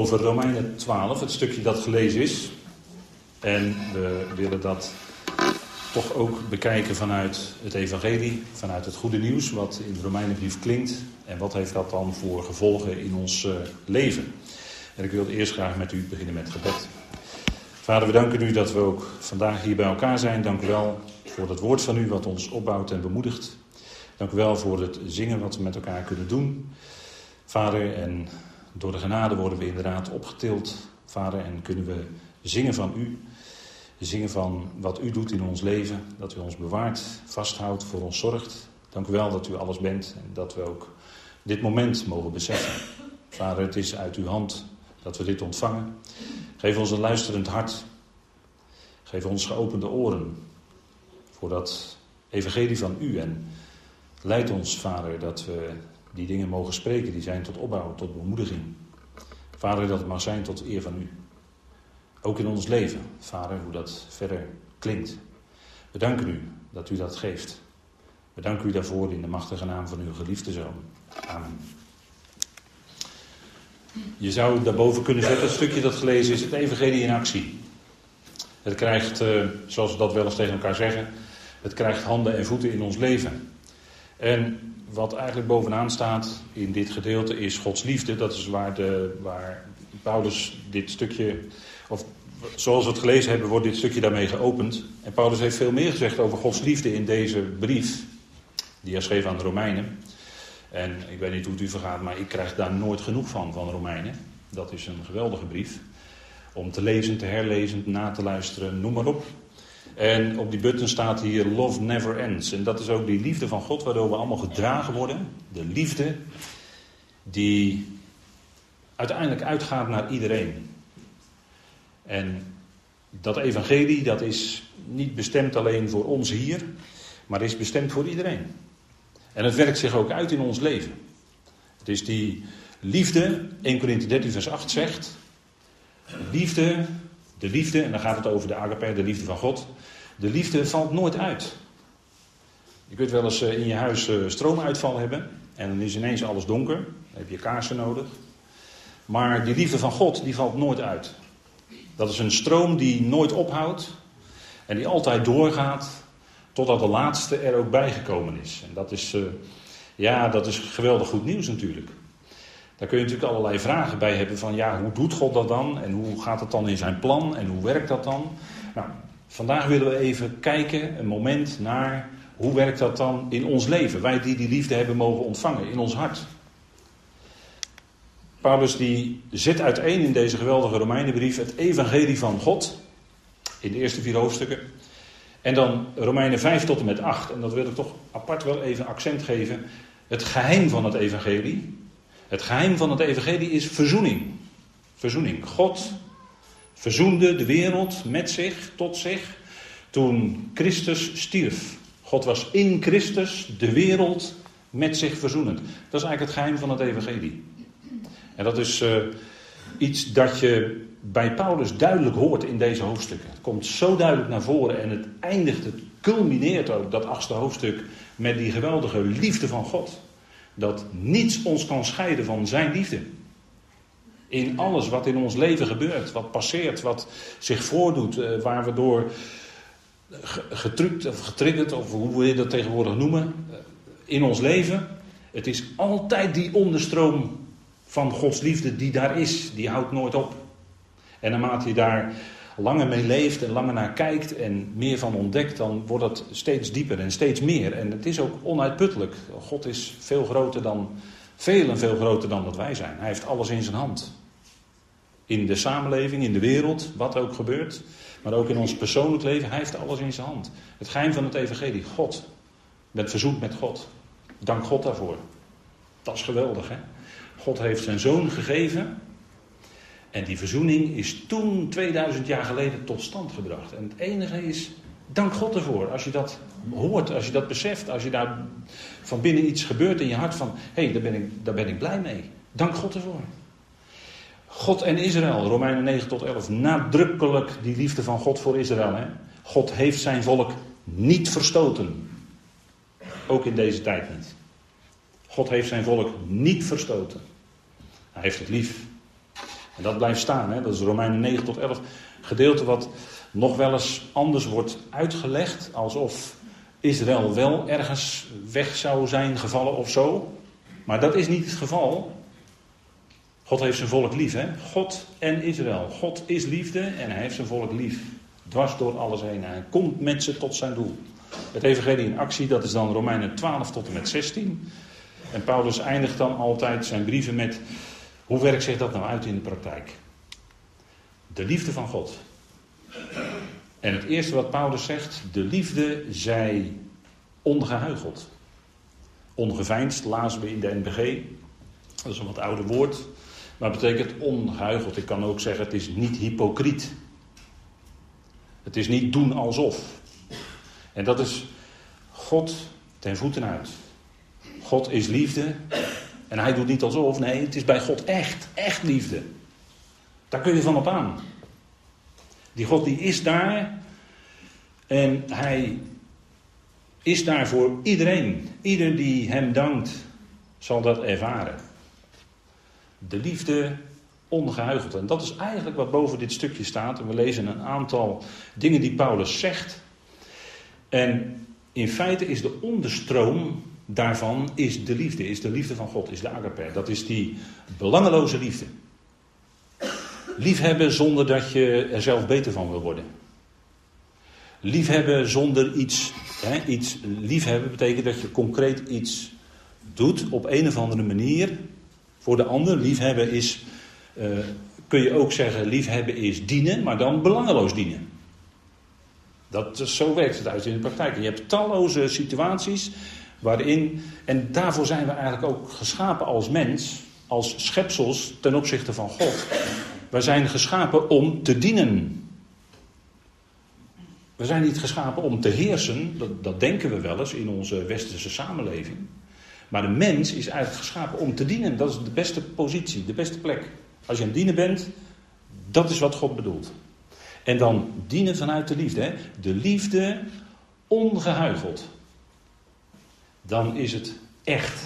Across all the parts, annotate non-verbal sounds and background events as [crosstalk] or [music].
over Romeinen 12, het stukje dat gelezen is. En we willen dat toch ook bekijken vanuit het evangelie, vanuit het goede nieuws, wat in de Romeinenbrief klinkt. En wat heeft dat dan voor gevolgen in ons uh, leven? En ik wil eerst graag met u beginnen met gebed. Vader, we danken u dat we ook vandaag hier bij elkaar zijn. Dank u wel voor het woord van u wat ons opbouwt en bemoedigt. Dank u wel voor het zingen wat we met elkaar kunnen doen. Vader, en door de genade worden we inderdaad opgetild, Vader, en kunnen we zingen van U. Zingen van wat U doet in ons leven, dat U ons bewaart, vasthoudt, voor ons zorgt. Dank u wel dat U alles bent en dat we ook dit moment mogen beseffen. Vader, het is uit Uw hand dat we dit ontvangen. Geef ons een luisterend hart. Geef ons geopende oren voor dat evangelie van U. En leid ons, Vader, dat we die dingen mogen spreken, die zijn tot opbouw, tot bemoediging. Vader, dat het mag zijn tot eer van u. Ook in ons leven, Vader, hoe dat verder klinkt. We danken u dat u dat geeft. We danken u daarvoor in de machtige naam van uw geliefde zoon. Amen. Je zou daarboven kunnen zetten, het stukje dat gelezen is, het evangelie in actie. Het krijgt, eh, zoals we dat wel eens tegen elkaar zeggen, het krijgt handen en voeten in ons leven. En wat eigenlijk bovenaan staat in dit gedeelte is Gods liefde. Dat is waar, de, waar Paulus dit stukje, of zoals we het gelezen hebben, wordt dit stukje daarmee geopend. En Paulus heeft veel meer gezegd over Gods liefde in deze brief, die hij schreef aan de Romeinen. En ik weet niet hoe het u vergaat, maar ik krijg daar nooit genoeg van, van Romeinen. Dat is een geweldige brief. Om te lezen, te herlezen, na te luisteren, noem maar op. En op die button staat hier Love Never Ends. En dat is ook die liefde van God waardoor we allemaal gedragen worden. De liefde die uiteindelijk uitgaat naar iedereen. En dat evangelie dat is niet bestemd alleen voor ons hier, maar is bestemd voor iedereen. En het werkt zich ook uit in ons leven. Het is die liefde, 1 Corinthië 13 vers 8 zegt, liefde de liefde, en dan gaat het over de agape, de liefde van God. De liefde valt nooit uit. Je kunt wel eens eh, in je huis eh, stroomuitval hebben. En dan is ineens alles donker. Dan heb je kaarsen nodig. Maar die liefde van God, die valt nooit uit. Dat is een stroom die nooit ophoudt. En die altijd doorgaat. Totdat de laatste er ook bijgekomen is. En dat is, uh, ja, dat is geweldig goed nieuws natuurlijk. Daar kun je natuurlijk allerlei vragen bij hebben van ja, hoe doet God dat dan? En hoe gaat het dan in zijn plan? En hoe werkt dat dan? Nou, vandaag willen we even kijken, een moment naar hoe werkt dat dan in ons leven? Wij die die liefde hebben mogen ontvangen in ons hart. Paulus die zet uiteen in deze geweldige Romeinenbrief het evangelie van God. In de eerste vier hoofdstukken. En dan Romeinen 5 tot en met 8. En dat wil ik toch apart wel even accent geven. Het geheim van het evangelie. Het geheim van het evangelie is verzoening. Verzoening. God verzoende de wereld met zich, tot zich, toen Christus stierf. God was in Christus de wereld met zich verzoenend. Dat is eigenlijk het geheim van het evangelie. En dat is uh, iets dat je bij Paulus duidelijk hoort in deze hoofdstukken. Het komt zo duidelijk naar voren en het eindigt, het culmineert ook, dat achtste hoofdstuk, met die geweldige liefde van God dat niets ons kan scheiden van zijn liefde. In alles wat in ons leven gebeurt, wat passeert, wat zich voordoet, eh, waar we door getrukt of getriggerd, of hoe wil je dat tegenwoordig noemen, eh, in ons leven. Het is altijd die onderstroom van Gods liefde die daar is, die houdt nooit op. En naarmate je daar langer mee leeft en langer naar kijkt en meer van ontdekt, dan wordt het steeds dieper en steeds meer. En het is ook onuitputtelijk. God is veel groter dan, veel en veel groter dan dat wij zijn. Hij heeft alles in zijn hand. In de samenleving, in de wereld, wat ook gebeurt. Maar ook in ons persoonlijk leven, hij heeft alles in zijn hand. Het geheim van het evangelie, God. Bent verzoend met God. Dank God daarvoor. Dat is geweldig, hè? God heeft zijn zoon gegeven en die verzoening is toen, 2000 jaar geleden, tot stand gebracht. En het enige is, dank God ervoor. Als je dat hoort, als je dat beseft, als je daar van binnen iets gebeurt in je hart van, hé, hey, daar, ben ik, daar ben ik blij mee. Dank God ervoor. God en Israël, Romeinen 9 tot 11, nadrukkelijk die liefde van God voor Israël. Hè? God heeft zijn volk niet verstoten. Ook in deze tijd niet. God heeft zijn volk niet verstoten. Hij heeft het lief. En dat blijft staan, hè? dat is Romeinen 9 tot 11. Gedeelte wat nog wel eens anders wordt uitgelegd, alsof Israël wel ergens weg zou zijn gevallen of zo. Maar dat is niet het geval. God heeft zijn volk lief, hè? God en Israël. God is liefde en hij heeft zijn volk lief. Dwars door alles heen. Hij komt met ze tot zijn doel. Het evangelie in actie, dat is dan Romeinen 12 tot en met 16. En Paulus eindigt dan altijd zijn brieven met, hoe werkt zich dat nou uit in de praktijk? De liefde van God. En het eerste wat Paulus zegt, de liefde zij ongehuigeld. Ongeveinsd lazen we in de NBG. Dat is een wat ouder woord. Maar het betekent ongehuigeld. Ik kan ook zeggen, het is niet hypocriet. Het is niet doen alsof. En dat is God ten voeten uit. God is liefde. En hij doet niet alsof. Nee, het is bij God echt, echt liefde. Daar kun je van op aan. Die God die is daar. En hij is daar voor iedereen. Ieder die hem dankt, zal dat ervaren. De liefde ongehuigeld. En dat is eigenlijk wat boven dit stukje staat. En we lezen een aantal dingen die Paulus zegt. En in feite is de onderstroom daarvan is de liefde, is de liefde van God, is de agape. Dat is die belangeloze liefde. Liefhebben zonder dat je er zelf beter van wil worden. Liefhebben zonder iets, hè, iets liefhebben betekent dat je concreet iets doet op een of andere manier voor de ander. Liefhebben is, uh, kun je ook zeggen, liefhebben is dienen, maar dan belangeloos dienen. Dat, zo werkt het uit in de praktijk. je hebt talloze situaties waarin, en daarvoor zijn we eigenlijk ook geschapen als mens, als schepsels ten opzichte van God. Wij zijn geschapen om te dienen. We zijn niet geschapen om te heersen, dat, dat denken we wel eens in onze westerse samenleving. Maar de mens is eigenlijk geschapen om te dienen. Dat is de beste positie, de beste plek. Als je aan het dienen bent, dat is wat God bedoelt. En dan dienen vanuit de liefde. Hè? De liefde ongehuigeld. Dan is het echt.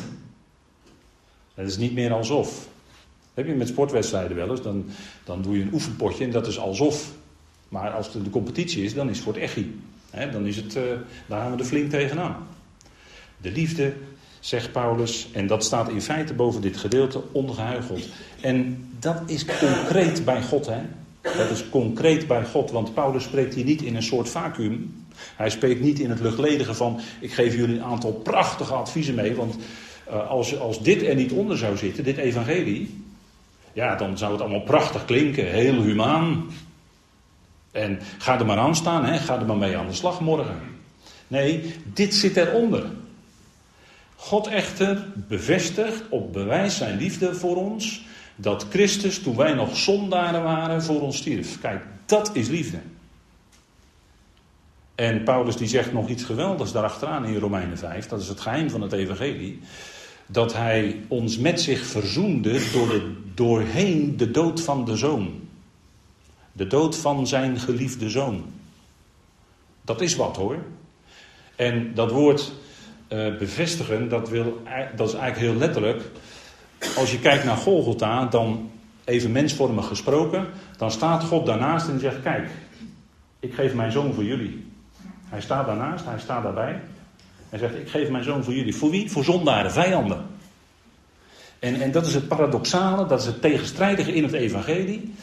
Het is niet meer alsof. Heb je met sportwedstrijden wel eens, dan, dan doe je een oefenpotje en dat is alsof. Maar als het de competitie is, dan is het voor het echi. dan is het, uh, daar gaan we er flink tegenaan. De liefde, zegt Paulus, en dat staat in feite boven dit gedeelte, ongehuigeld. En dat is concreet bij God. Hè? Dat is concreet bij God, want Paulus spreekt hier niet in een soort vacuüm. Hij spreekt niet in het luchtledige van: ik geef jullie een aantal prachtige adviezen mee. Want uh, als, als dit er niet onder zou zitten, dit evangelie, ja, dan zou het allemaal prachtig klinken, heel humaan. En ga er maar aan staan, hè? ga er maar mee aan de slag morgen. Nee, dit zit eronder. God echter bevestigt op bewijs zijn liefde voor ons dat Christus, toen wij nog zondaren waren, voor ons stierf. Kijk, dat is liefde. En Paulus die zegt nog iets geweldigs daarachteraan in Romeinen 5, dat is het geheim van het evangelie. Dat hij ons met zich verzoende door de, doorheen de dood van de zoon. De dood van zijn geliefde zoon. Dat is wat hoor. En dat woord uh, bevestigen, dat, wil, dat is eigenlijk heel letterlijk. Als je kijkt naar Golgotha, dan even mensvormig gesproken, dan staat God daarnaast en zegt: Kijk, ik geef mijn zoon voor jullie. Hij staat daarnaast, hij staat daarbij. Hij zegt: Ik geef mijn zoon voor jullie. Voor wie? Voor zondaren, vijanden. En, en dat is het paradoxale, dat is het tegenstrijdige in het evangelie.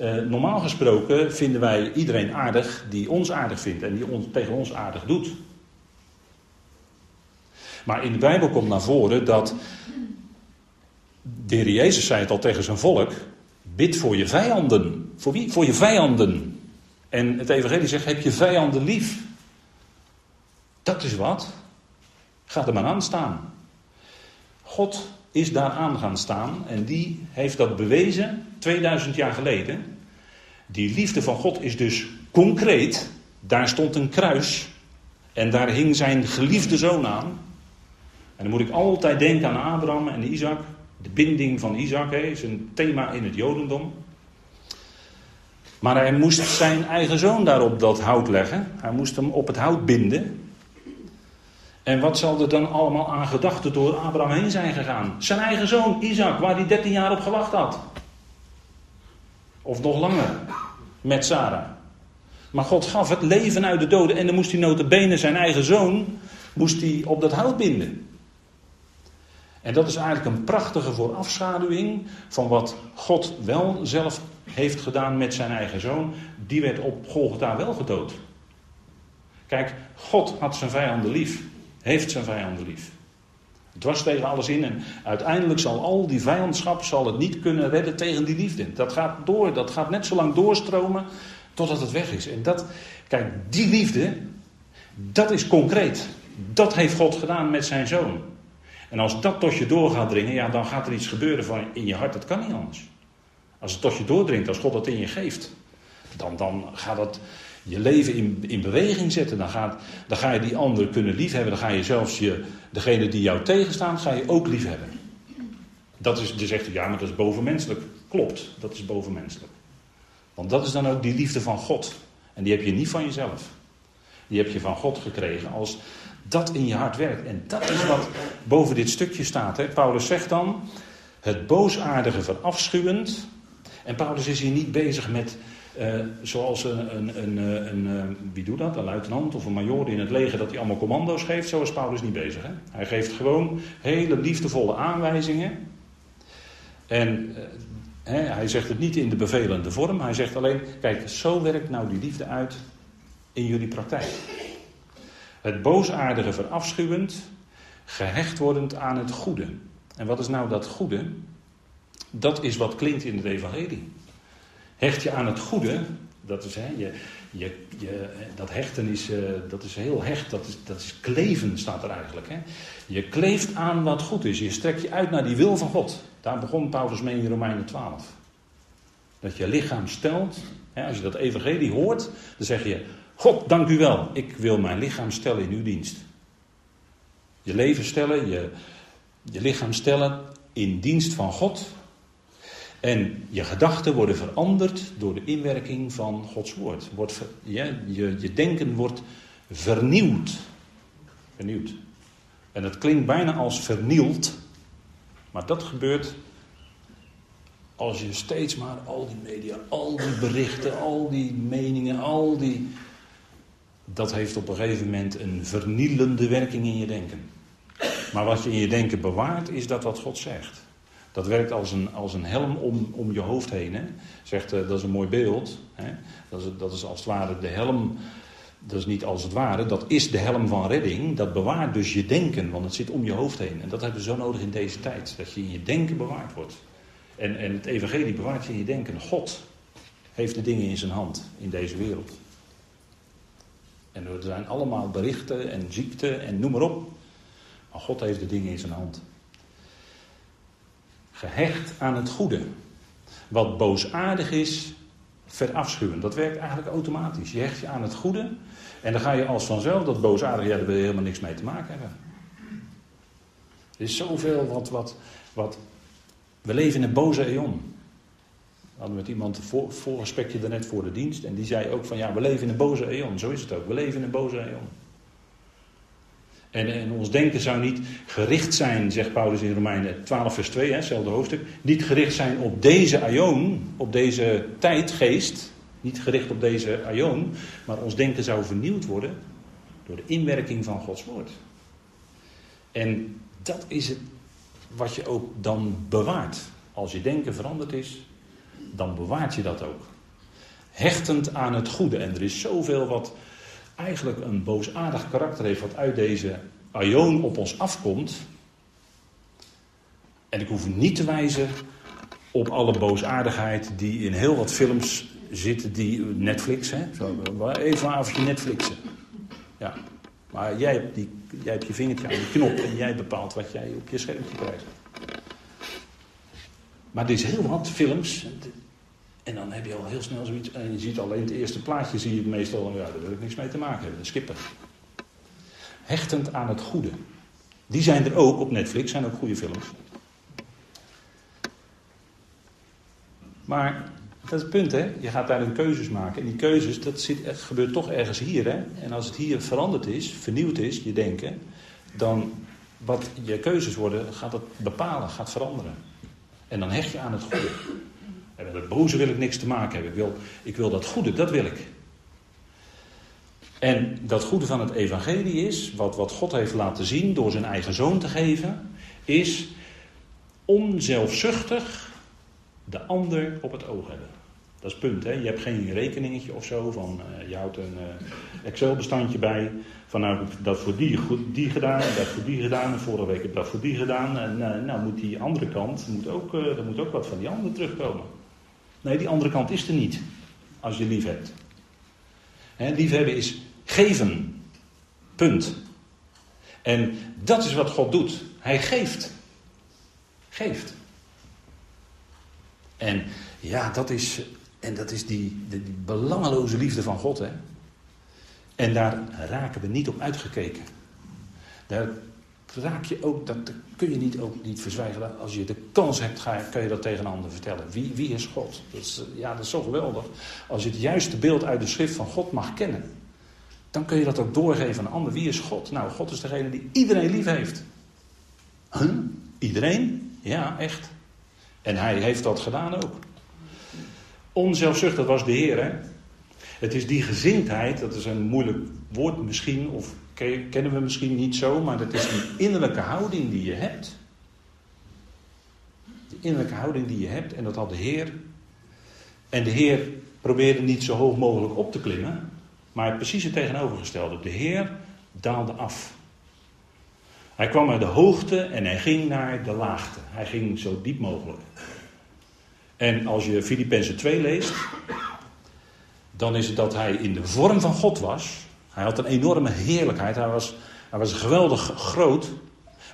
Uh, normaal gesproken vinden wij iedereen aardig die ons aardig vindt en die tegen ons aardig doet. Maar in de Bijbel komt naar voren dat de heer Jezus zei het al tegen zijn volk: bid voor je vijanden. Voor wie? Voor je vijanden. En het Evangelie zegt: heb je vijanden lief. Dat is wat. Ga er maar aan staan. God is daar aan gaan staan en die heeft dat bewezen 2000 jaar geleden. Die liefde van God is dus concreet. Daar stond een kruis en daar hing zijn geliefde zoon aan. En dan moet ik altijd denken aan Abraham en Isaac. De binding van Isaac hè, is een thema in het Jodendom. Maar hij moest zijn eigen zoon daarop dat hout leggen. Hij moest hem op het hout binden. En wat zal er dan allemaal aan gedachten door Abraham heen zijn gegaan? Zijn eigen zoon Isaac, waar hij 13 jaar op gewacht had. Of nog langer met Sarah. Maar God gaf het leven uit de doden en dan moest hij notabene zijn eigen zoon moest hij op dat hout binden. En dat is eigenlijk een prachtige voorafschaduwing van wat God wel zelf heeft gedaan met zijn eigen zoon. Die werd op Golgotha wel gedood. Kijk, God had zijn vijanden lief. Heeft zijn vijanden lief. Het was tegen alles in en uiteindelijk zal al die vijandschap zal het niet kunnen redden tegen die liefde. Dat gaat door, dat gaat net zo lang doorstromen totdat het weg is. En dat, kijk, die liefde, dat is concreet. Dat heeft God gedaan met zijn zoon. En als dat tot je door gaat dringen, ja, dan gaat er iets gebeuren van in je hart. Dat kan niet anders. Als het tot je doordringt, als God dat in je geeft, dan, dan gaat dat je leven in, in beweging zetten. Dan, gaat, dan ga je die ander kunnen liefhebben. Dan ga je zelfs je, degene die jou tegenstaan, ga je ook liefhebben. Dat is, je zegt, ja, maar dat is bovenmenselijk. Klopt, dat is bovenmenselijk. Want dat is dan ook die liefde van God. En die heb je niet van jezelf. Die heb je van God gekregen als dat in je hart werkt. En dat is wat boven dit stukje staat. Hè. Paulus zegt dan, het boosaardige verafschuwend. En Paulus is hier niet bezig met, uh, zoals een, een, een, eh, een, eh, wie doet dat, een luitenant of een major in het leger, dat hij allemaal commando's geeft. Zo is Paulus niet bezig. Hè. Hij geeft gewoon hele liefdevolle aanwijzingen. En hij zegt het niet in de bevelende vorm. Hij zegt alleen, kijk, zo werkt nou die liefde uit in jullie praktijk. Het boosaardige verafschuwend, gehecht wordend aan het goede. En wat is nou dat goede? Dat is wat klinkt in het evangelie. Hecht je aan het goede, dat is, hè, je, je, je, dat hechten is, uh, dat is heel hecht, dat is, dat is kleven staat er eigenlijk. Hè. Je kleeft aan wat goed is, je strekt je uit naar die wil van God. Daar begon Paulus mee in Romeinen 12. Dat je lichaam stelt, hè, als je dat evangelie hoort, dan zeg je, God, dank u wel. Ik wil mijn lichaam stellen in uw dienst. Je leven stellen, je, je lichaam stellen in dienst van God. En je gedachten worden veranderd door de inwerking van Gods woord. Je, je denken wordt vernieuwd. Vernieuwd. En dat klinkt bijna als vernield. Maar dat gebeurt als je steeds maar al die media, al die berichten, al die meningen, al die dat heeft op een gegeven moment een vernielende werking in je denken. Maar wat je in je denken bewaart, is dat wat God zegt. Dat werkt als een, als een helm om, om je hoofd heen. Hè. Zegt, uh, dat is een mooi beeld. Hè. Dat, is, dat is als het ware de helm. Dat is niet als het ware, dat is de helm van redding. Dat bewaart dus je denken, want het zit om je hoofd heen. En dat hebben we zo nodig in deze tijd. Dat je in je denken bewaard wordt. En, en het evangelie bewaart je in je denken. God heeft de dingen in zijn hand in deze wereld. En er zijn allemaal berichten en ziekte en noem maar op. Maar God heeft de dingen in zijn hand. Gehecht aan het goede. Wat boosaardig is, verafschuwen. Dat werkt eigenlijk automatisch. Je hecht je aan het goede. En dan ga je als vanzelf dat boosaardige, ja, daar wil je helemaal niks mee te maken hebben. Er is zoveel wat, wat, wat. We leven in een boze eon. Hadden met iemand een voorgesprekje daarnet voor de dienst. En die zei ook van ja, we leven in een boze eon. Zo is het ook. We leven in een boze eon. En, en ons denken zou niet gericht zijn, zegt Paulus in Romeinen 12 vers 2, hè, hetzelfde hoofdstuk. Niet gericht zijn op deze aion, op deze tijdgeest. Niet gericht op deze aion. Maar ons denken zou vernieuwd worden door de inwerking van Gods woord. En dat is het wat je ook dan bewaart. Als je denken veranderd is, dan bewaart je dat ook. Hechtend aan het goede. En er is zoveel wat eigenlijk een boosaardig karakter heeft, wat uit deze aion op ons afkomt. En ik hoef niet te wijzen op alle boosaardigheid die in heel wat films zitten, die Netflix, hè? Zo, even een avondje Netflixen. Ja. Maar jij hebt, die, jij hebt je vingertje aan de knop en jij bepaalt wat jij op je schermpje krijgt. Maar er is heel wat films. En dan heb je al heel snel zoiets. En je ziet alleen het eerste plaatje, zie je het meestal. Ja, daar wil ik niks mee te maken hebben. Skippen. Hechtend aan het goede. Die zijn er ook op Netflix, zijn ook goede films. Maar dat is het punt, hè? Je gaat daar een keuzes maken. En die keuzes, dat zit, gebeurt toch ergens hier, hè? En als het hier veranderd is, vernieuwd is, je denken, dan wat je keuzes worden, gaat het bepalen, gaat veranderen. En dan hecht je aan het goede. En Met het wil ik niks te maken hebben. Ik wil, ik wil dat goede, dat wil ik. En dat goede van het evangelie is, wat, wat God heeft laten zien door zijn eigen zoon te geven, is onzelfzuchtig de ander op het oog hebben. Dat is punt. Hè? Je hebt geen rekeningetje of zo van uh, je houdt een uh, Excel-bestandje bij. Van nou dat voor die, goed, die gedaan, dat voor die gedaan. En vorige week heb ik dat voor die gedaan. En uh, nou moet die andere kant, moet ook, er moet ook wat van die andere terugkomen. Nee, die andere kant is er niet. Als je lief hebt. Hè, liefhebben is geven. Punt. En dat is wat God doet. Hij geeft. Geeft. En ja, dat is, en dat is die, die, belangeloze liefde van God. Hè? En daar raken we niet op uitgekeken. Daar raak je ook, dat kun je niet, ook niet verzwijgen. Als je de kans hebt, ga, kan je dat tegen een ander vertellen. Wie, wie is God? Is, ja, dat is zo geweldig. Als je het juiste beeld uit de schrift van God mag kennen, dan kun je dat ook doorgeven aan een ander. Wie is God? Nou, God is degene die iedereen lief heeft. Huh? Iedereen? Ja, echt. En hij heeft dat gedaan ook. Onzelfzuchtig was de Heer. Hè? Het is die gezindheid, dat is een moeilijk woord misschien, of kennen we misschien niet zo, maar dat is die innerlijke houding die je hebt. Die innerlijke houding die je hebt, en dat had de Heer. En de Heer probeerde niet zo hoog mogelijk op te klimmen, maar precies het tegenovergestelde. De Heer daalde af. Hij kwam naar de hoogte en hij ging naar de laagte. Hij ging zo diep mogelijk. En als je Filippenzen 2 leest, dan is het dat hij in de vorm van God was. Hij had een enorme heerlijkheid. Hij was, hij was geweldig groot.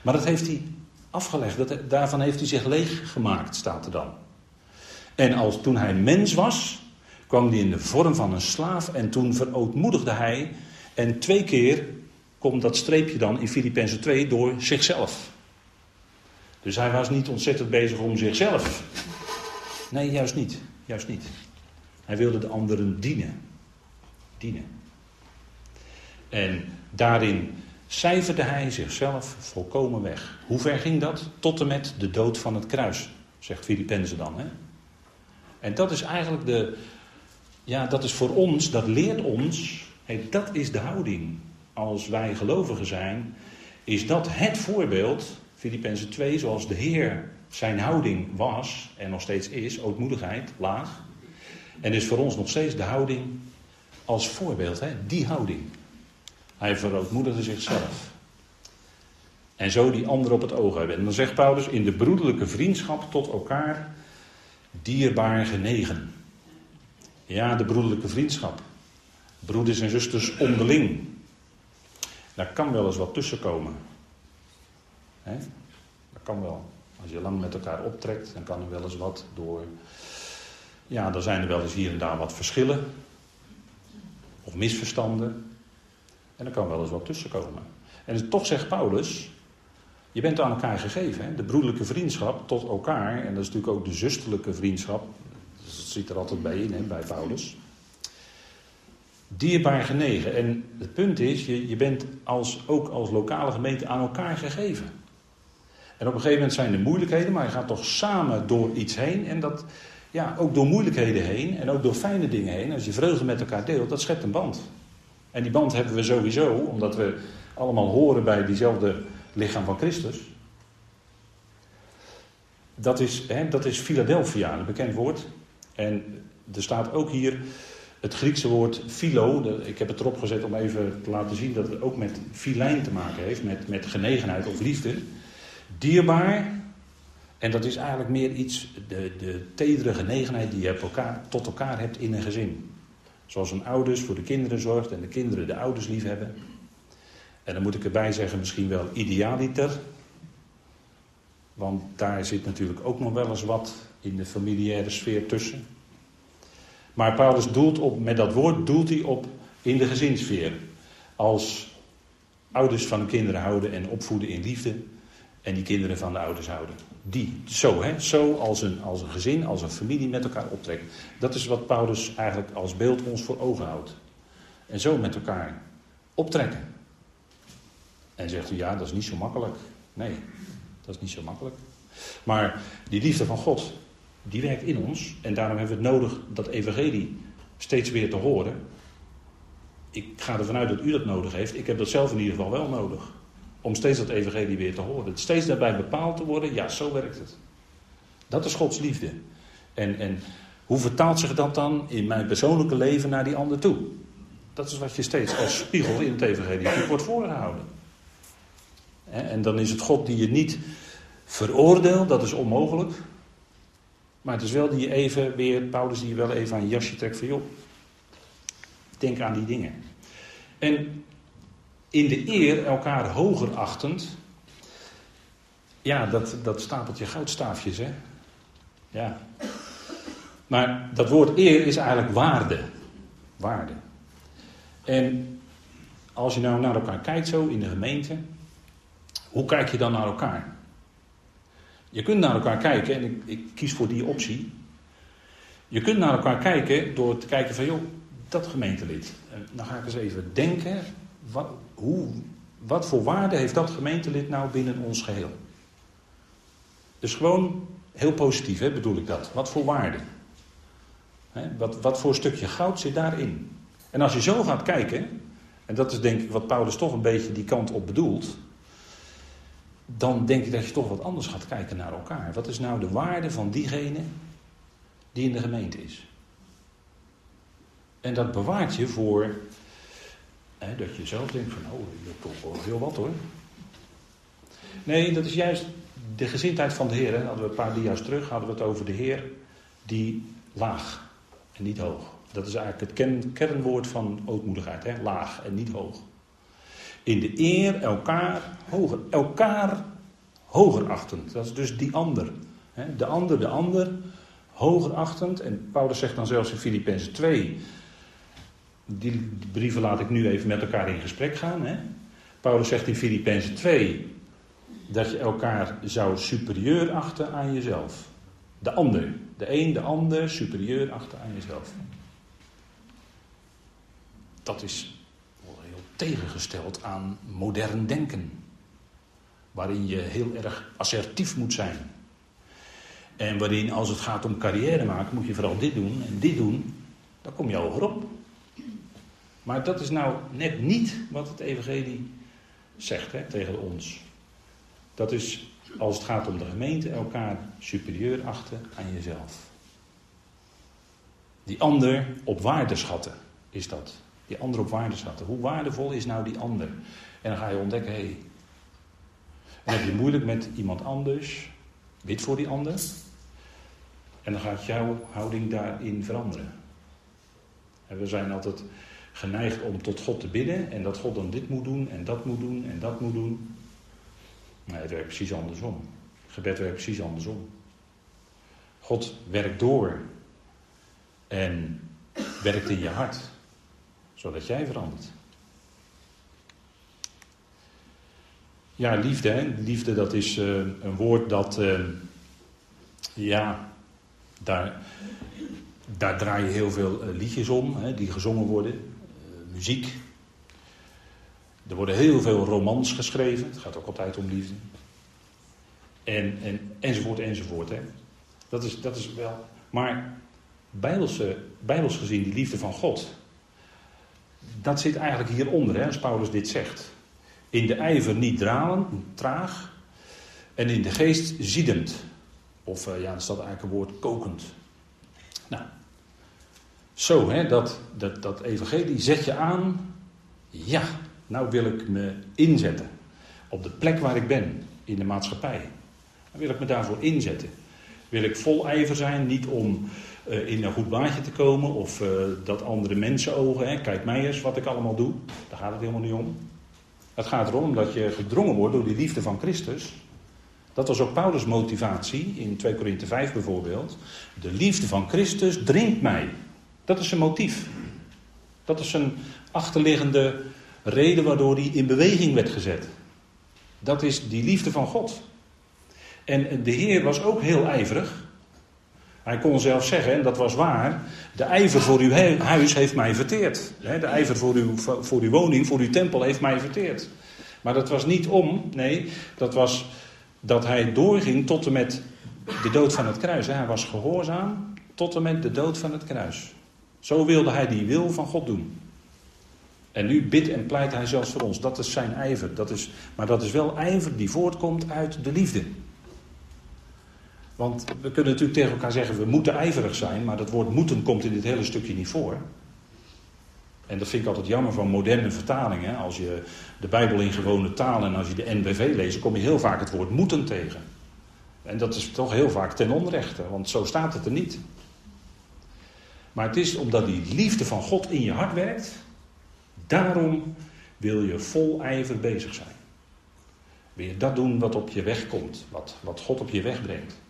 Maar dat heeft hij afgelegd. Dat, daarvan heeft hij zich leeg gemaakt, staat er dan. En als, toen hij mens was, kwam hij in de vorm van een slaaf. En toen verootmoedigde hij. En twee keer komt dat streepje dan in Filippenzen 2 door zichzelf. Dus hij was niet ontzettend bezig om zichzelf. Nee, juist niet. Juist niet. Hij wilde de anderen dienen. Dienen. En daarin cijferde hij zichzelf volkomen weg. Hoe ver ging dat? Tot en met de dood van het kruis, zegt Filippenzen dan. Hè? En dat is eigenlijk de. Ja, dat is voor ons, dat leert ons. Dat is de houding. Als wij gelovigen zijn, is dat het voorbeeld, Filippenzen 2, zoals de Heer zijn houding was en nog steeds is, ootmoedigheid, laag. En is voor ons nog steeds de houding als voorbeeld, hè? die houding. Hij verootmoedigde zichzelf. En zo die ander op het oog hebben. En dan zegt Paulus, in de broederlijke vriendschap tot elkaar dierbaar genegen. Ja, de broederlijke vriendschap. Broeders en zusters onderling. Daar kan wel eens wat tussen komen. Dat kan wel. Als je lang met elkaar optrekt, dan kan er wel eens wat door. Ja, dan zijn er wel eens hier en daar wat verschillen. Of misverstanden. En er kan wel eens wat tussen komen. En toch zegt Paulus. Je bent aan elkaar gegeven. Hè? De broederlijke vriendschap tot elkaar. En dat is natuurlijk ook de zusterlijke vriendschap. Dat zit er altijd bij in, hè, bij Paulus. Dierbaar genegen. En het punt is, je, je bent als, ook als lokale gemeente aan elkaar gegeven. En op een gegeven moment zijn er moeilijkheden, maar je gaat toch samen door iets heen. En dat, ja, ook door moeilijkheden heen en ook door fijne dingen heen. Als je vreugde met elkaar deelt, dat schept een band. En die band hebben we sowieso, omdat we allemaal horen bij diezelfde lichaam van Christus. Dat is, hè, dat is Philadelphia, een bekend woord. En er staat ook hier het Griekse woord philo. Ik heb het erop gezet om even te laten zien dat het ook met filijn te maken heeft, met, met genegenheid of liefde dierbaar. En dat is eigenlijk meer iets, de, de tedere genegenheid die je elkaar, tot elkaar hebt in een gezin. Zoals een ouders voor de kinderen zorgt en de kinderen de ouders lief hebben. En dan moet ik erbij zeggen, misschien wel idealiter. Want daar zit natuurlijk ook nog wel eens wat in de familiaire sfeer tussen. Maar Paulus doelt op, met dat woord doelt hij op in de gezinssfeer. Als ouders van kinderen houden en opvoeden in liefde, en die kinderen van de ouders houden. Die, zo hè, zo als een, als een gezin, als een familie met elkaar optrekken. Dat is wat Paulus eigenlijk als beeld ons voor ogen houdt. En zo met elkaar optrekken. En zegt u, ja, dat is niet zo makkelijk. Nee, dat is niet zo makkelijk. Maar die liefde van God, die werkt in ons. En daarom hebben we het nodig dat evangelie steeds weer te horen. Ik ga ervan uit dat u dat nodig heeft. Ik heb dat zelf in ieder geval wel nodig. Om steeds dat evangelie weer te horen. Steeds daarbij bepaald te worden. Ja, zo werkt het. Dat is Gods liefde. En, en hoe vertaalt zich dat dan in mijn persoonlijke leven naar die ander toe? Dat is wat je steeds als spiegel in het evangelie wordt voorgehouden. En dan is het God die je niet veroordeelt, dat is onmogelijk. Maar het is wel die je even weer, Paulus die je wel even aan je jasje trekt van joh, denk aan die dingen. En in de eer elkaar hoger achtend, ja, dat, dat stapeltje goudstaafjes, hè. Ja. Maar dat woord eer is eigenlijk waarde. Waarde. En als je nou naar elkaar kijkt zo in de gemeente, hoe kijk je dan naar elkaar? Je kunt naar elkaar kijken, en ik, ik, kies voor die optie. Je kunt naar elkaar kijken door te kijken van, joh, dat gemeentelid. Dan ga ik eens even denken, wat, hoe, wat voor waarde heeft dat gemeentelid nou binnen ons geheel? Dus gewoon heel positief, hè, bedoel ik dat. Wat voor waarde? Hè, wat, wat voor stukje goud zit daarin? En als je zo gaat kijken, en dat is denk ik wat Paulus toch een beetje die kant op bedoelt dan denk ik dat je toch wat anders gaat kijken naar elkaar. Wat is nou de waarde van diegene die in de gemeente is? En dat bewaart je voor hè, dat je zelf denkt van, oh, dat toch wel heel wat hoor. Nee, dat is juist de gezindheid van de Heer. Hè. Hadden we een paar dia's terug, hadden we het over de Heer die laag en niet hoog. Dat is eigenlijk het kernwoord van ootmoedigheid, hè? laag en niet hoog. In de eer elkaar hoger. Elkaar hoger achtend. Dat is dus die ander. De ander, de ander, hoger achtend. En Paulus zegt dan zelfs in Filippenzen 2. Die brieven laat ik nu even met elkaar in gesprek gaan. Hè? Paulus zegt in Filippenzen 2 dat je elkaar zou superieur achten aan jezelf. De ander. De een, de ander, superieur achten aan jezelf. Dat is tegengesteld aan modern denken. Waarin je heel erg assertief moet zijn. En waarin als het gaat om carrière maken, moet je vooral dit doen en dit doen. Dan kom je hoger op. Maar dat is nou net niet wat het Evangelie zegt hè, tegen ons. Dat is als het gaat om de gemeente elkaar superieur achten aan jezelf. Die ander op waarde schatten is dat die ander op waarde schatten. Hoe waardevol is nou die ander? En dan ga je ontdekken, hé, hey, heb je moeilijk met iemand anders, bid voor die ander. En dan gaat jouw houding daarin veranderen. En we zijn altijd geneigd om tot God te bidden en dat God dan dit moet doen en dat moet doen en dat moet doen. Nee, het werkt precies andersom. gebed werkt precies andersom. God werkt door en werkt in je hart zodat jij verandert. Ja, liefde. Hè? Liefde, dat is uh, een woord dat. Uh, ja, daar, daar draai je heel veel uh, liedjes om, hè, die gezongen worden. Muziek. Er worden heel veel romans geschreven. Het gaat ook altijd om liefde. En, en, enzovoort, enzovoort. Hè. Dat, is, dat is wel. Maar bijbelse, bijbels gezien, die liefde van God dat zit eigenlijk hieronder, hè, als Paulus dit zegt. In de ijver niet dralen, traag. En in de geest ziedend. Of uh, ja, dan staat eigenlijk een woord kokend. Nou, zo, hè, dat, dat, dat evangelie zet je aan. Ja, nou wil ik me inzetten. Op de plek waar ik ben, in de maatschappij. Dan wil ik me daarvoor inzetten. Wil ik vol ijver zijn, niet om uh, in een goed baantje te komen of uh, dat andere mensen ogen, hè, kijk mij eens wat ik allemaal doe. Daar gaat het helemaal niet om. Het gaat erom dat je gedrongen wordt door die liefde van Christus. Dat was ook Paulus' motivatie in 2 Korinthe 5 bijvoorbeeld. De liefde van Christus dringt mij. Dat is zijn motief. Dat is een achterliggende reden waardoor hij in beweging werd gezet. Dat is die liefde van God. En de Heer was ook heel ijverig. Hij kon zelf zeggen, en dat was waar, de ijver voor uw huis heeft mij verteerd. De ijver voor uw, voor uw woning, voor uw tempel heeft mij verteerd. Maar dat was niet om, nee, dat was dat hij doorging tot en met de dood van het kruis. Hij was gehoorzaam tot en met de dood van het kruis. Zo wilde hij die wil van God doen. En nu bidt en pleit hij zelfs voor ons. Dat is zijn ijver. Dat is, maar dat is wel ijver die voortkomt uit de liefde. Want we kunnen natuurlijk tegen elkaar zeggen, we moeten ijverig zijn, maar dat woord moeten komt in dit hele stukje niet voor. En dat vind ik altijd jammer van moderne vertalingen. Als je de Bijbel in gewone taal en als je de NBV leest, kom je heel vaak het woord moeten tegen. En dat is toch heel vaak ten onrechte, want zo staat het er niet. Maar het is omdat die liefde van God in je hart werkt, daarom wil je vol ijver bezig zijn. Wil je dat doen wat op je weg komt, wat, wat God op je weg brengt.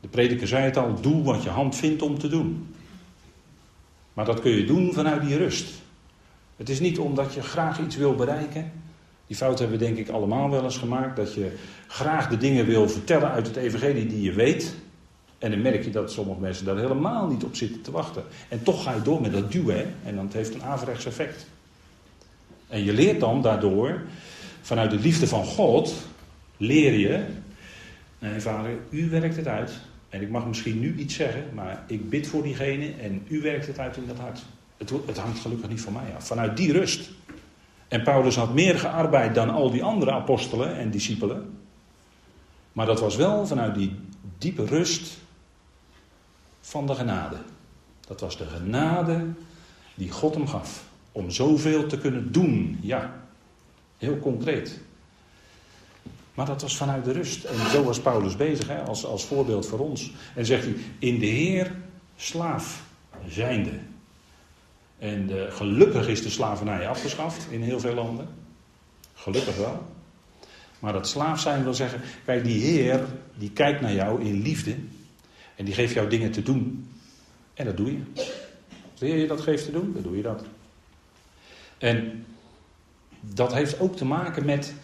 De prediker zei het al, doe wat je hand vindt om te doen. Maar dat kun je doen vanuit die rust. Het is niet omdat je graag iets wil bereiken. Die fout hebben we denk ik allemaal wel eens gemaakt. Dat je graag de dingen wil vertellen uit het evangelie die je weet. En dan merk je dat sommige mensen daar helemaal niet op zitten te wachten. En toch ga je door met dat duwen. En dan heeft een averechts effect. En je leert dan daardoor, vanuit de liefde van God, leer je. Nee vader, u werkt het uit. En ik mag misschien nu iets zeggen, maar ik bid voor diegene en u werkt het uit in dat hart. Het, het hangt gelukkig niet van mij af. Vanuit die rust. En Paulus had meer gearbeid dan al die andere apostelen en discipelen. Maar dat was wel vanuit die diepe rust van de genade. Dat was de genade die God hem gaf. Om zoveel te kunnen doen. Ja, heel concreet. Maar dat was vanuit de rust. En zo was Paulus bezig, hè, als, als voorbeeld voor ons. En zegt hij, in de Heer slaaf zijnde. En gelukkig is de slavernij afgeschaft in heel veel landen. Gelukkig wel. Maar dat slaaf zijn wil zeggen, kijk, die Heer, die kijkt naar jou in liefde. En die geeft jou dingen te doen. En dat doe je. Als de je dat geeft te doen, dan doe je dat. En dat heeft ook te maken met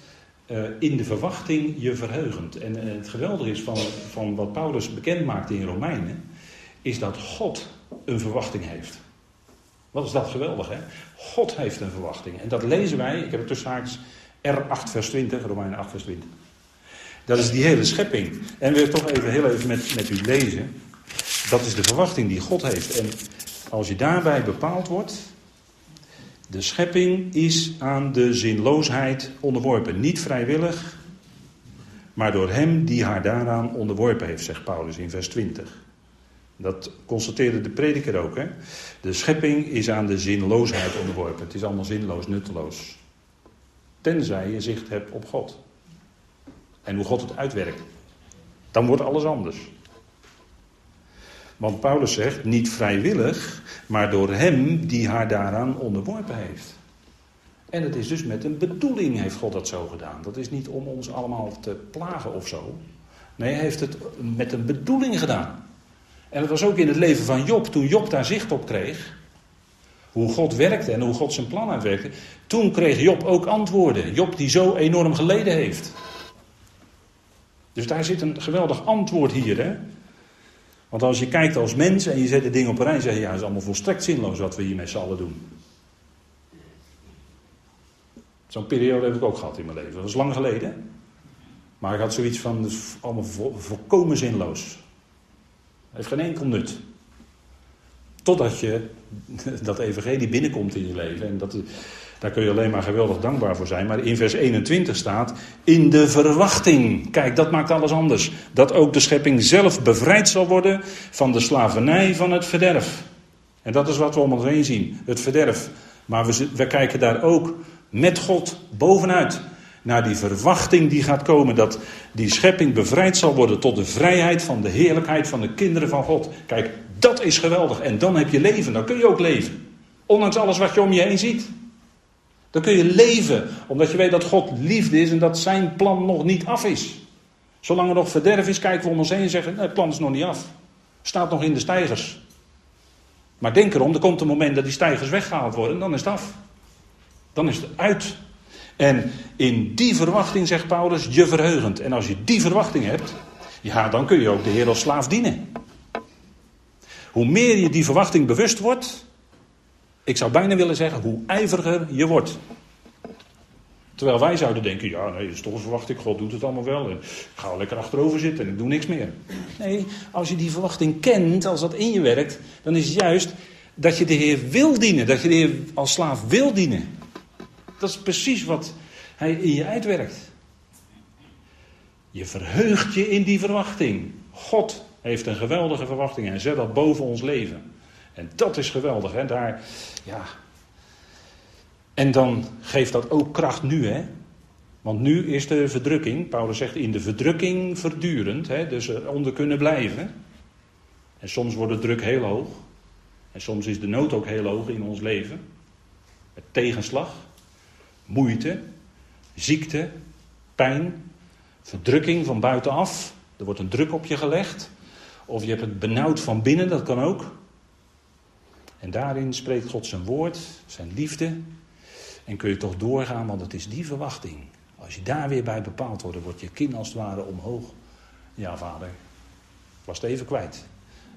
uh, in de verwachting je verheugend. En uh, het geweldige is van, van wat Paulus bekend maakt in Romeinen, is dat God een verwachting heeft. Wat is dat geweldig, hè? God heeft een verwachting. En dat lezen wij, ik heb het tussen haakjes R8 vers 20, Romeinen 8 vers 20. Dat is die hele schepping. En we toch even heel even met, met u lezen. Dat is de verwachting die God heeft. En als je daarbij bepaald wordt, de schepping is aan de zinloosheid onderworpen. Niet vrijwillig, maar door hem die haar daaraan onderworpen heeft, zegt Paulus in vers 20. Dat constateerde de prediker ook. Hè? De schepping is aan de zinloosheid onderworpen. Het is allemaal zinloos, nutteloos. Tenzij je zicht hebt op God. En hoe God het uitwerkt. Dan wordt alles anders. Want Paulus zegt, niet vrijwillig, maar door hem die haar daaraan onderworpen heeft. En het is dus met een bedoeling heeft God dat zo gedaan. Dat is niet om ons allemaal te plagen of zo. Nee, hij heeft het met een bedoeling gedaan. En dat was ook in het leven van Job, toen Job daar zicht op kreeg. Hoe God werkte en hoe God zijn plan uitwerkte. Toen kreeg Job ook antwoorden. Job die zo enorm geleden heeft. Dus daar zit een geweldig antwoord hier. Hè? Want als je kijkt als mens en je zet de dingen op een rij, zeg je ja, het is allemaal volstrekt zinloos wat we hier met z'n allen doen. Zo'n periode heb ik ook gehad in mijn leven. Dat was lang geleden. Maar ik had zoiets van, het is allemaal volkomen zinloos. Het heeft geen enkel nut. Totdat je [laughs] dat evangelie binnenkomt in je leven. En dat, daar kun je alleen maar geweldig dankbaar voor zijn. Maar in vers 21 staat: In de verwachting. Kijk, dat maakt alles anders. Dat ook de schepping zelf bevrijd zal worden van de slavernij van het verderf. En dat is wat we om ons heen zien: het verderf. Maar we, we kijken daar ook met God bovenuit. Naar die verwachting die gaat komen. Dat die schepping bevrijd zal worden tot de vrijheid van de heerlijkheid van de kinderen van God. Kijk, dat is geweldig. En dan heb je leven. Dan kun je ook leven. Ondanks alles wat je om je heen ziet. Dan kun je leven, omdat je weet dat God liefde is en dat zijn plan nog niet af is. Zolang er nog verderf is, kijken we om ons heen en zeggen: het plan is nog niet af. Staat nog in de stijgers. Maar denk erom, er komt een moment dat die stijgers weggehaald worden, dan is het af. Dan is het uit. En in die verwachting, zegt Paulus, je verheugend. En als je die verwachting hebt, ja, dan kun je ook de Heer als slaaf dienen. Hoe meer je die verwachting bewust wordt, ik zou bijna willen zeggen hoe ijveriger je wordt. Terwijl wij zouden denken, ja nee, dat is toch verwachting, God doet het allemaal wel. En ik ga lekker achterover zitten en ik doe niks meer. Nee, als je die verwachting kent, als dat in je werkt, dan is het juist dat je de Heer wil dienen. Dat je de Heer als slaaf wil dienen. Dat is precies wat Hij in je uitwerkt. Je verheugt je in die verwachting. God heeft een geweldige verwachting en zet dat boven ons leven. En dat is geweldig, hè? Daar, ja. En dan geeft dat ook kracht nu, hè? Want nu is de verdrukking, Paulus zegt in de verdrukking verdurend, hè? dus eronder kunnen blijven. En soms wordt de druk heel hoog. En soms is de nood ook heel hoog in ons leven. Met tegenslag, moeite, ziekte, pijn, verdrukking van buitenaf. Er wordt een druk op je gelegd. Of je hebt het benauwd van binnen, dat kan ook. En daarin spreekt God zijn woord, zijn liefde. En kun je toch doorgaan, want het is die verwachting. Als je daar weer bij bepaald wordt, wordt je kin als het ware omhoog. Ja, vader, was het even kwijt.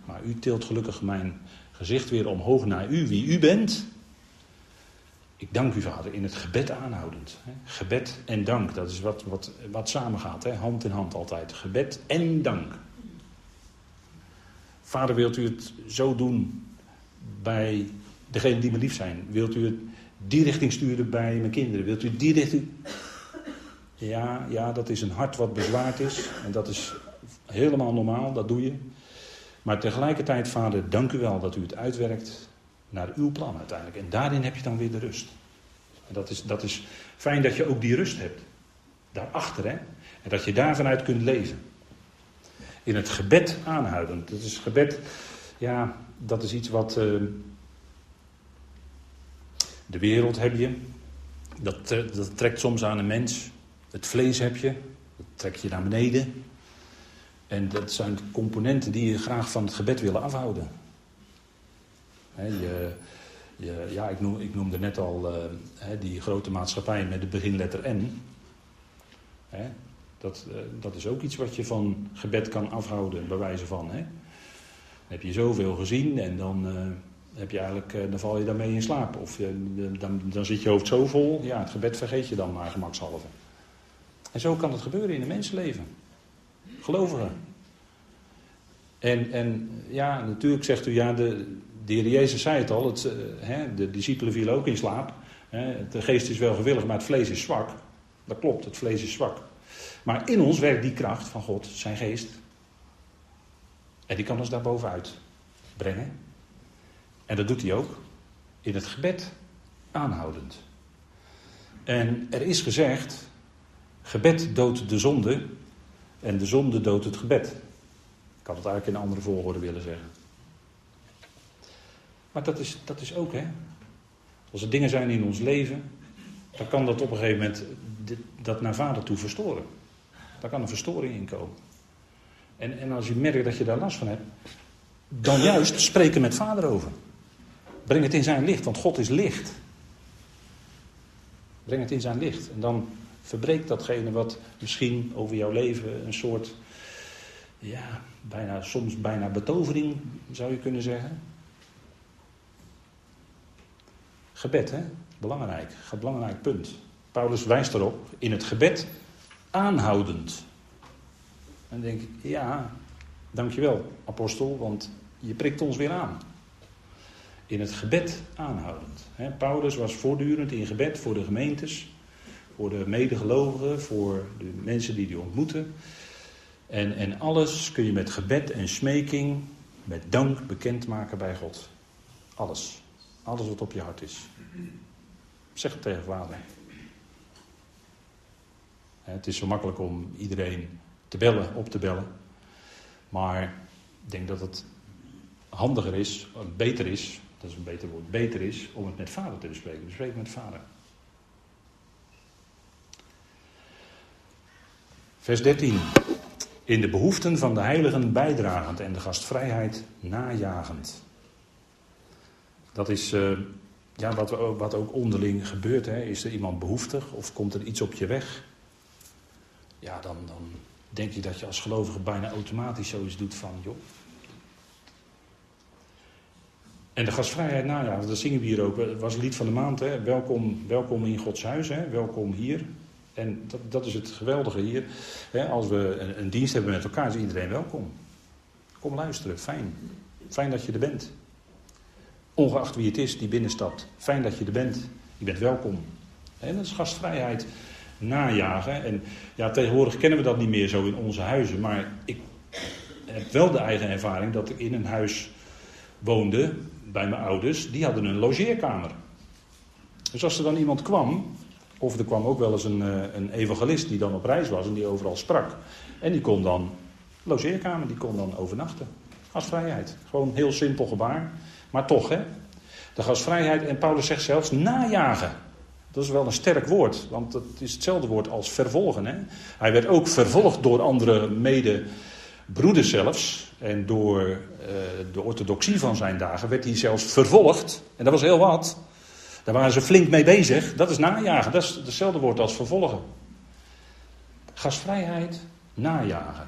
Maar u tilt gelukkig mijn gezicht weer omhoog naar u, wie u bent. Ik dank u, vader, in het gebed aanhoudend. Gebed en dank, dat is wat, wat, wat samengaat, hè? hand in hand altijd. Gebed en dank. Vader, wilt u het zo doen bij degenen die me lief zijn? Wilt u het die richting sturen bij mijn kinderen? Wilt u die richting. Ja, ja, dat is een hart wat bezwaard is. En dat is helemaal normaal, dat doe je. Maar tegelijkertijd, vader, dank u wel dat u het uitwerkt naar uw plan uiteindelijk. En daarin heb je dan weer de rust. En dat is, dat is fijn dat je ook die rust hebt. Daarachter, hè. En dat je daar vanuit kunt leven. In het gebed aanhouden. Dat is gebed, ja, dat is iets wat. Uh, de wereld heb je. Dat, uh, dat trekt soms aan een mens. Het vlees heb je. Dat trekt je naar beneden. En dat zijn componenten die je graag van het gebed willen afhouden. je, ja, ik, noem, ik, noemde net al uh, die grote maatschappij met de beginletter N. dat, dat is ook iets wat je van gebed kan afhouden, bij wijze van. Heb je zoveel gezien en dan, uh, heb je eigenlijk, dan val je daarmee in slaap. Of dan, dan zit je hoofd zo vol, ja, het gebed vergeet je dan maar gemakshalve. En zo kan het gebeuren in een mensenleven. Gelovigen. En, en ja, natuurlijk zegt u, ja, de, de heer Jezus zei het al, het, hè, de discipelen vielen ook in slaap. Hè, de geest is wel gewillig, maar het vlees is zwak. Dat klopt, het vlees is zwak. Maar in ons werkt die kracht van God, zijn geest. En die kan ons daar bovenuit brengen. En dat doet hij ook in het gebed aanhoudend. En er is gezegd, gebed doodt de zonde en de zonde doodt het gebed. Ik had het eigenlijk in een andere volgorde willen zeggen. Maar dat is, dat is ook, hè. Als er dingen zijn in ons leven, dan kan dat op een gegeven moment dat naar vader toe verstoren. Daar kan een verstoring in komen. En, en als je merkt dat je daar last van hebt, dan juist spreken met vader over. Breng het in zijn licht, want God is licht. Breng het in zijn licht. En dan verbreekt datgene wat misschien over jouw leven een soort, ja, bijna, soms bijna betovering zou je kunnen zeggen. Gebed, hè? Belangrijk. Belangrijk punt. Paulus wijst erop in het gebed aanhoudend. Dan denk ik, ja, dankjewel, apostel, want je prikt ons weer aan. In het gebed aanhoudend. Paulus was voortdurend in gebed voor de gemeentes, voor de medegelovigen, voor de mensen die hij ontmoette. En, en alles kun je met gebed en smeking, met dank bekendmaken bij God. Alles. Alles wat op je hart is. Zeg het tegen vader. Het is zo makkelijk om iedereen te bellen, op te bellen. Maar ik denk dat het handiger is, beter is, dat is een beter woord, beter is om het met vader te bespreken. Bespreek met vader. Vers 13. In de behoeften van de heiligen bijdragend en de gastvrijheid najagend. Dat is uh, ja, wat, wat ook onderling gebeurt. Hè. Is er iemand behoeftig of komt er iets op je weg? Ja, dan, dan denk je dat je als gelovige bijna automatisch zoiets doet van, joh. En de gastvrijheid najagen, dat zingen we hier ook. Het was het lied van de maand. Hè? Welkom, welkom in Gods huis, hè? welkom hier. En dat, dat is het geweldige hier. Hè? Als we een, een, dienst hebben met elkaar, is iedereen welkom. Kom luisteren, fijn. Fijn dat je er bent. Ongeacht wie het is die binnenstapt. Fijn dat je er bent. Je bent welkom. En dat is gastvrijheid najagen. En ja, tegenwoordig kennen we dat niet meer zo in onze huizen. Maar ik heb wel de eigen ervaring dat ik in een huis woonde bij mijn ouders. Die hadden een logeerkamer. Dus als er dan iemand kwam, of er kwam ook wel eens een, eh, een evangelist die dan op reis was en die overal sprak. En die kon dan, logeerkamer, die kon dan overnachten. Gastvrijheid. Gewoon heel simpel gebaar. Maar toch, hè. De gastvrijheid, en Paulus zegt zelfs najagen. Dat is wel een sterk woord, want het is hetzelfde woord als vervolgen. Hè? Hij werd ook vervolgd door andere medebroeders zelfs. En door uh, de orthodoxie van zijn dagen werd hij zelfs vervolgd. En dat was heel wat. Daar waren ze flink mee bezig. Dat is najagen, dat is hetzelfde woord als vervolgen. Gastvrijheid, najagen.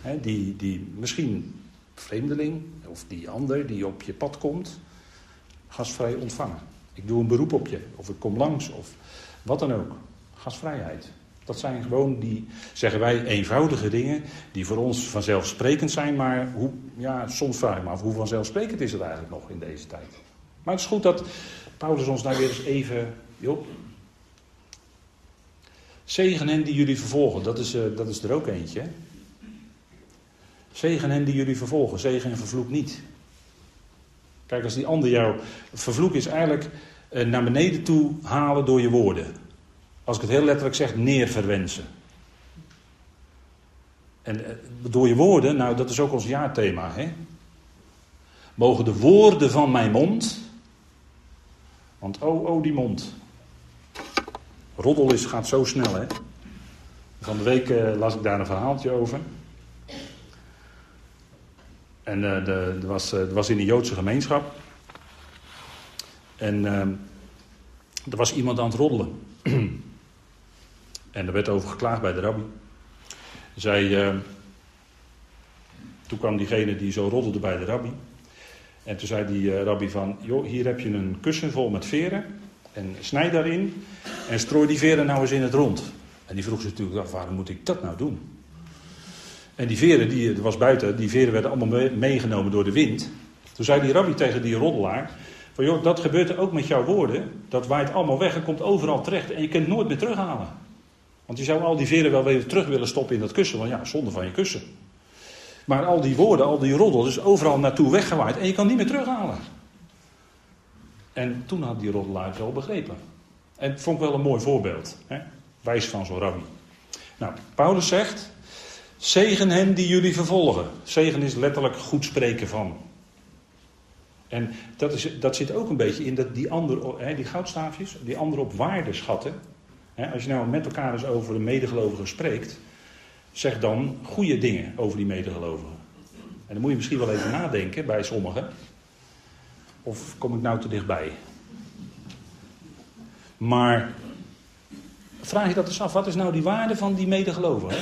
He, die, die misschien vreemdeling of die ander die op je pad komt, gastvrij ontvangen. Ik doe een beroep op je, of ik kom langs, of wat dan ook. Gastvrijheid. Dat zijn gewoon die, zeggen wij, eenvoudige dingen die voor ons vanzelfsprekend zijn, maar hoe, ja, soms vraag af hoe vanzelfsprekend is het eigenlijk nog in deze tijd. Maar het is goed dat Paulus ons daar weer eens even, joh, zegen hen die jullie vervolgen, dat is, uh, dat is er ook eentje. Zegen hen die jullie vervolgen, zegen en vervloek niet. Kijk, als die ander jou. Vervloek is eigenlijk naar beneden toe halen door je woorden. Als ik het heel letterlijk zeg, neerverwensen. En uh, door je woorden, nou dat is ook ons jaarthema. Hè? Mogen de woorden van mijn mond. Want oh, oh, die mond. Roddel is, gaat zo snel, hè? Van de week uh, las ik daar een verhaaltje over. En uh, de, de was, was in een Joodse gemeenschap. En uh, er was iemand aan het roddelen. [clears throat] en er werd over geklaagd bij de rabbi. Zij, toen kwam diegene die zo roddelde bij de rabbi. En toen zei die rabbi van, joh, hier heb je een kussen vol met veren. En snij daarin en strooi die veren nou eens in het rond. En die vroeg zich natuurlijk af, waarom moet ik dat nou doen? En die veren, die, er was buiten, die veren werden allemaal meegenomen door de wind. Toen zei die rabbi tegen die roddelaar, van joh, dat gebeurt er ook met jouw woorden. Dat waait allemaal weg en komt overal terecht en je kunt het nooit meer terughalen. Want je zou al die veren wel weer terug willen stoppen in dat kussen, want ja, zonde van je kussen. Maar al die woorden, al die roddel, is overal naartoe weggewaaid en je kan niet meer terughalen. En toen had die roddelaar het wel begrepen. En het vond ik wel een mooi voorbeeld. Hè? Wijs van zo'n rabbi. Nou, Paulus zegt, Zegen hen die jullie vervolgen. Zegen is letterlijk goed spreken van. En dat, is, dat zit ook een beetje in dat die, andere, die goudstaafjes, die anderen op waarde schatten. als je nou met elkaar eens over de medegelovigen spreekt, zeg dan goede dingen over die medegelovigen. En dan moet je misschien wel even nadenken bij sommigen. Of kom ik nou te dichtbij? Maar vraag je dat eens af, wat is nou die waarde van die medegelovigen?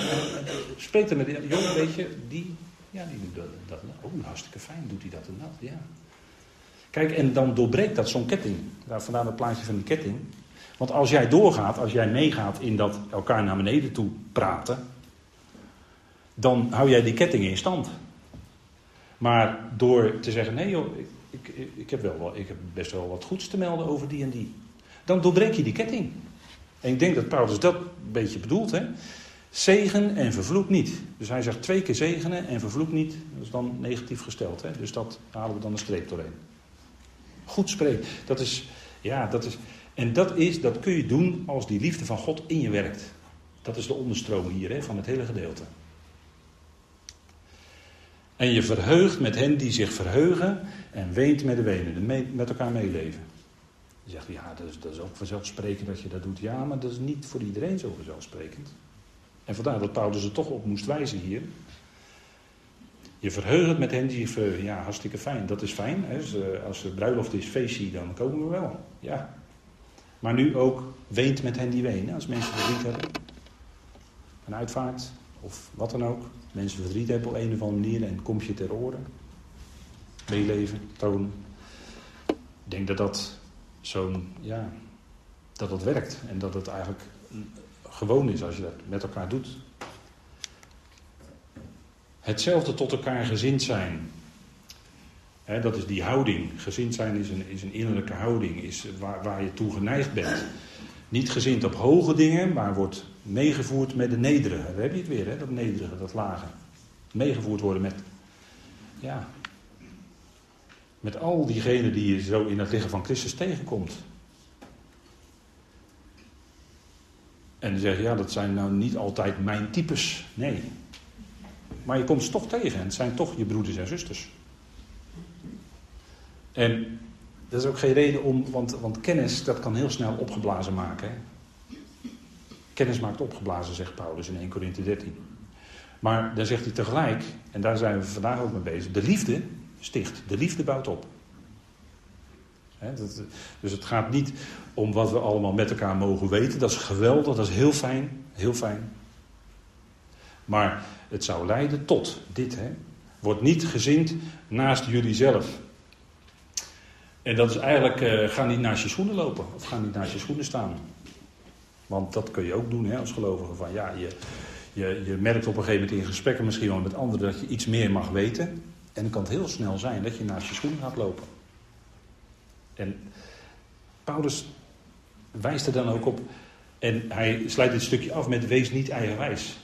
Spreek er met die jongen, weet je, die, ja, die doet dat, dat. Oh, hartstikke fijn doet hij dat en dat, ja. Kijk, en dan doorbreekt dat zo'n ketting. Daar vandaar het plaatje van die ketting. Want als jij doorgaat, als jij meegaat in dat elkaar naar beneden toe praten, dan hou jij die ketting in stand. Maar door te zeggen, nee joh, ik, ik, ik, heb wel, ik heb best wel wat goeds te melden over die en die. Dan doorbreek je die ketting. En ik denk dat Paulus dat een beetje bedoelt. Hè? Zegen en vervloek niet. Dus hij zegt twee keer zegenen en vervloek niet. Dat is dan negatief gesteld. Hè? Dus dat halen we dan een streep doorheen. Goed spreken. Dat is, ja, dat is, en dat, is, dat kun je doen als die liefde van God in je werkt. Dat is de onderstroom hier hè, van het hele gedeelte. En je verheugt met hen die zich verheugen en weent met de wenenden, met elkaar meeleven. Je zegt, ja, dat is, dat is ook vanzelfsprekend dat je dat doet. Ja, maar dat is niet voor iedereen zo vanzelfsprekend. En vandaar dat Paulus er toch op moest wijzen hier. Je verheugt met hen die verheugen. Ja, hartstikke fijn. Dat is fijn. Hè. Als de bruiloft is feestje, dan komen we wel. Ja. Maar nu ook weent met hen die wenen. Als mensen verdriet hebben. Een uitvaart. Of wat dan ook. Mensen verdriet hebben op een of andere manier. En kom je ter oren. Meeleven, tonen. Ik denk dat dat zo'n, ja, dat het werkt. En dat het eigenlijk gewoon is als je dat met elkaar doet. Hetzelfde tot elkaar gezind zijn. dat is die houding. Gezind zijn is een, is een innerlijke houding, is waar, waar je toe geneigd bent. Niet gezind op hoge dingen, maar wordt meegevoerd met de nederige. Daar heb je het weer, hè? dat nederige, dat lage. Meegevoerd worden met, ja, met al diegenen die je zo in het lichaam van Christus tegenkomt. En dan zeg je, ja, dat zijn nou niet altijd mijn types. Nee. Maar je komt ze toch tegen en het zijn toch je broeders en zusters. En dat is ook geen reden om, want, want kennis, dat kan heel snel opgeblazen maken. Kennis maakt opgeblazen, zegt Paulus in 1 Corinthië 13. Maar dan zegt hij tegelijk, en daar zijn we vandaag ook mee bezig, de liefde sticht, de liefde bouwt op. dus het gaat niet om wat we allemaal met elkaar mogen weten, dat is geweldig, dat is heel fijn, heel fijn. Maar het zou leiden tot dit. Hè? Wordt niet gezind naast jullie zelf. En dat is eigenlijk, uh, ga niet naast je schoenen lopen. Of ga niet naast je schoenen staan. Want dat kun je ook doen hè, als gelovige. Van, ja, je, je, je merkt op een gegeven moment in gesprekken misschien wel met anderen dat je iets meer mag weten. En dan kan het heel snel zijn dat je naast je schoenen gaat lopen. En Paulus wijst er dan ook op. En hij sluit dit stukje af met wees niet eigenwijs.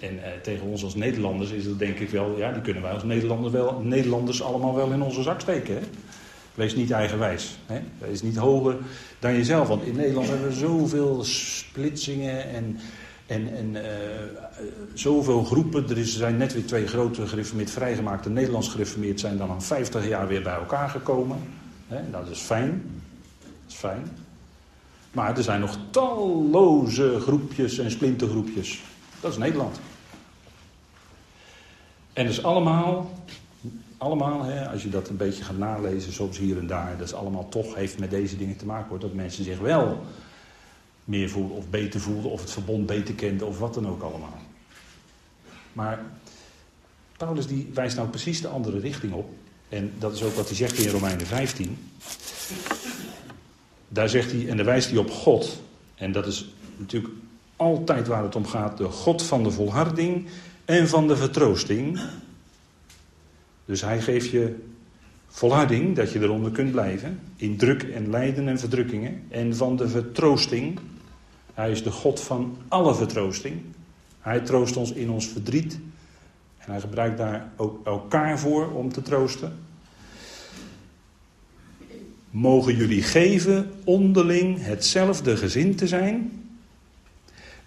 En eh, tegen ons als Nederlanders is het denk ik wel, ja, die kunnen wij als Nederlanders, wel, Nederlanders allemaal wel in onze zak steken. Hè? Wees niet eigenwijs. Hè? Wees niet hoger dan jezelf. Want in Nederland hebben we zoveel splitsingen en, en, en uh, zoveel groepen. Er zijn net weer twee grote gereformeerd vrijgemaakt. De Nederlands gereformeerd zijn dan al 50 jaar weer bij elkaar gekomen. Hè? Dat is fijn. Dat is fijn. Maar er zijn nog talloze groepjes en splintergroepjes. Dat is Nederland. En dus allemaal allemaal, hè, als je dat een beetje gaat nalezen, soms hier en daar, dat is allemaal toch heeft met deze dingen te maken. Hoor, dat mensen zich wel meer voelen of beter voelden, of het verbond beter kenden, of wat dan ook allemaal. Maar Paulus die wijst nou precies de andere richting op. En dat is ook wat hij zegt in Romeinen 15. Daar zegt hij, en daar wijst hij op God. En dat is natuurlijk altijd waar het om gaat: de God van de volharding en van de vertroosting. Dus hij geeft je volharding, dat je eronder kunt blijven. In druk en lijden en verdrukkingen. En van de vertroosting. Hij is de God van alle vertroosting. Hij troost ons in ons verdriet. En hij gebruikt daar ook elkaar voor om te troosten. Mogen jullie geven onderling hetzelfde gezin te zijn.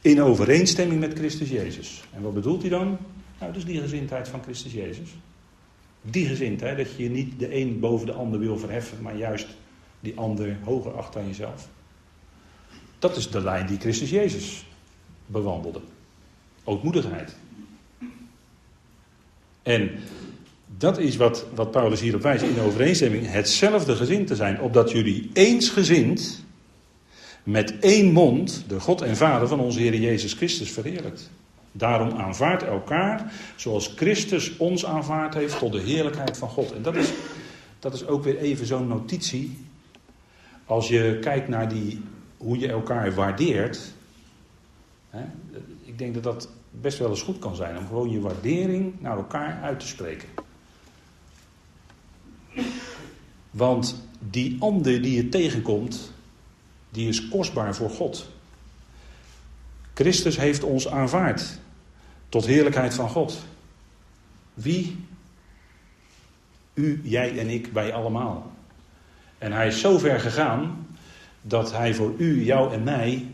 In overeenstemming met Christus Jezus. En wat bedoelt hij dan? Nou, dus die gezindheid van Christus Jezus. Die gezindheid, dat je niet de een boven de ander wil verheffen, maar juist die ander hoger acht dan jezelf. Dat is de lijn die Christus Jezus bewandelde. Ootmoedigheid. En dat is wat, wat Paulus hierop wijst in overeenstemming. Hetzelfde gezin te zijn, opdat jullie eensgezind met één mond de God en Vader van onze Heer Jezus Christus verheerlijkt. Daarom aanvaardt elkaar zoals Christus ons aanvaard heeft tot de heerlijkheid van God. En dat is, dat is ook weer even zo'n notitie. Als je kijkt naar die, hoe je elkaar waardeert. Hè, ik denk dat dat best wel eens goed kan zijn om gewoon je waardering naar elkaar uit te spreken. Want die ander die je tegenkomt, die is kostbaar voor God. Christus heeft ons aanvaard tot heerlijkheid van God. Wie? U, jij en ik, wij allemaal. En hij is zo ver gegaan dat hij voor u, jou en mij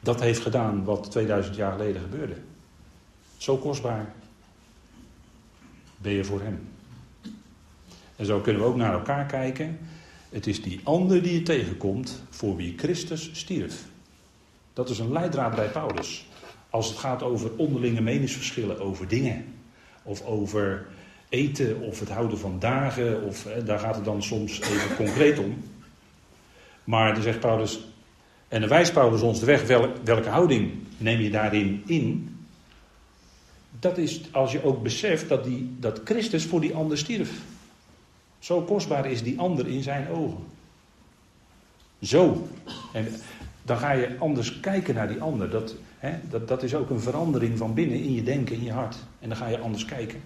dat heeft gedaan wat 2000 jaar geleden gebeurde. Zo kostbaar ben je voor hem. En zo kunnen we ook naar elkaar kijken. Het is die ander die je tegenkomt voor wie Christus stierf. Dat is een leidraad bij Paulus. Als het gaat over onderlinge meningsverschillen over dingen. Of over eten of het houden van dagen. Of, hè, daar gaat het dan soms even concreet om. Maar dan zegt Paulus. En dan wijst Paulus ons de weg. welke houding neem je daarin in? Dat is als je ook beseft dat, die, dat Christus voor die ander stierf. Zo kostbaar is die ander in zijn ogen. Zo. En dan ga je anders kijken naar die ander. Dat, hè, dat, dat is ook een verandering van binnen in je denken, in je hart. En dan ga je anders kijken.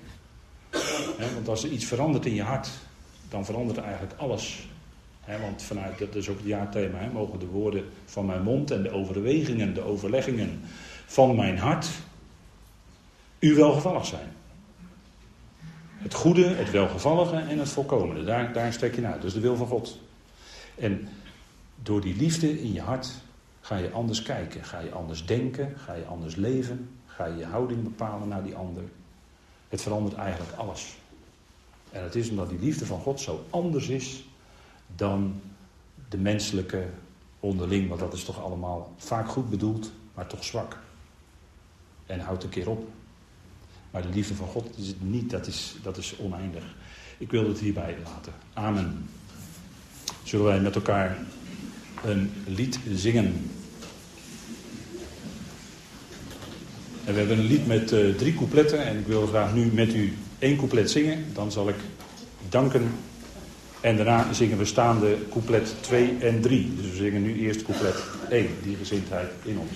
Want als er iets verandert in je hart, dan verandert eigenlijk alles. Want vanuit, dat is ook het jaarthema, hè, mogen de woorden van mijn mond en de overwegingen, de overleggingen van mijn hart u welgevallig zijn. Het goede, het welgevallige en het volkomene. Daar, daar stek je naar. Dus de wil van God. En door die liefde in je hart ga je anders kijken. Ga je anders denken. Ga je anders leven. Ga je je houding bepalen naar die ander. Het verandert eigenlijk alles. En het is omdat die liefde van God zo anders is dan de menselijke onderling. Want dat is toch allemaal vaak goed bedoeld, maar toch zwak. En houdt een keer op. Maar de liefde van God is het niet, dat is, dat is oneindig. Ik wil het hierbij laten. Amen. Zullen wij met elkaar een lied zingen? En we hebben een lied met uh, drie coupletten en ik wil graag nu met u één couplet zingen. Dan zal ik danken en daarna zingen we staande couplet 2 en 3. Dus we zingen nu eerst couplet 1, die gezindheid in ons.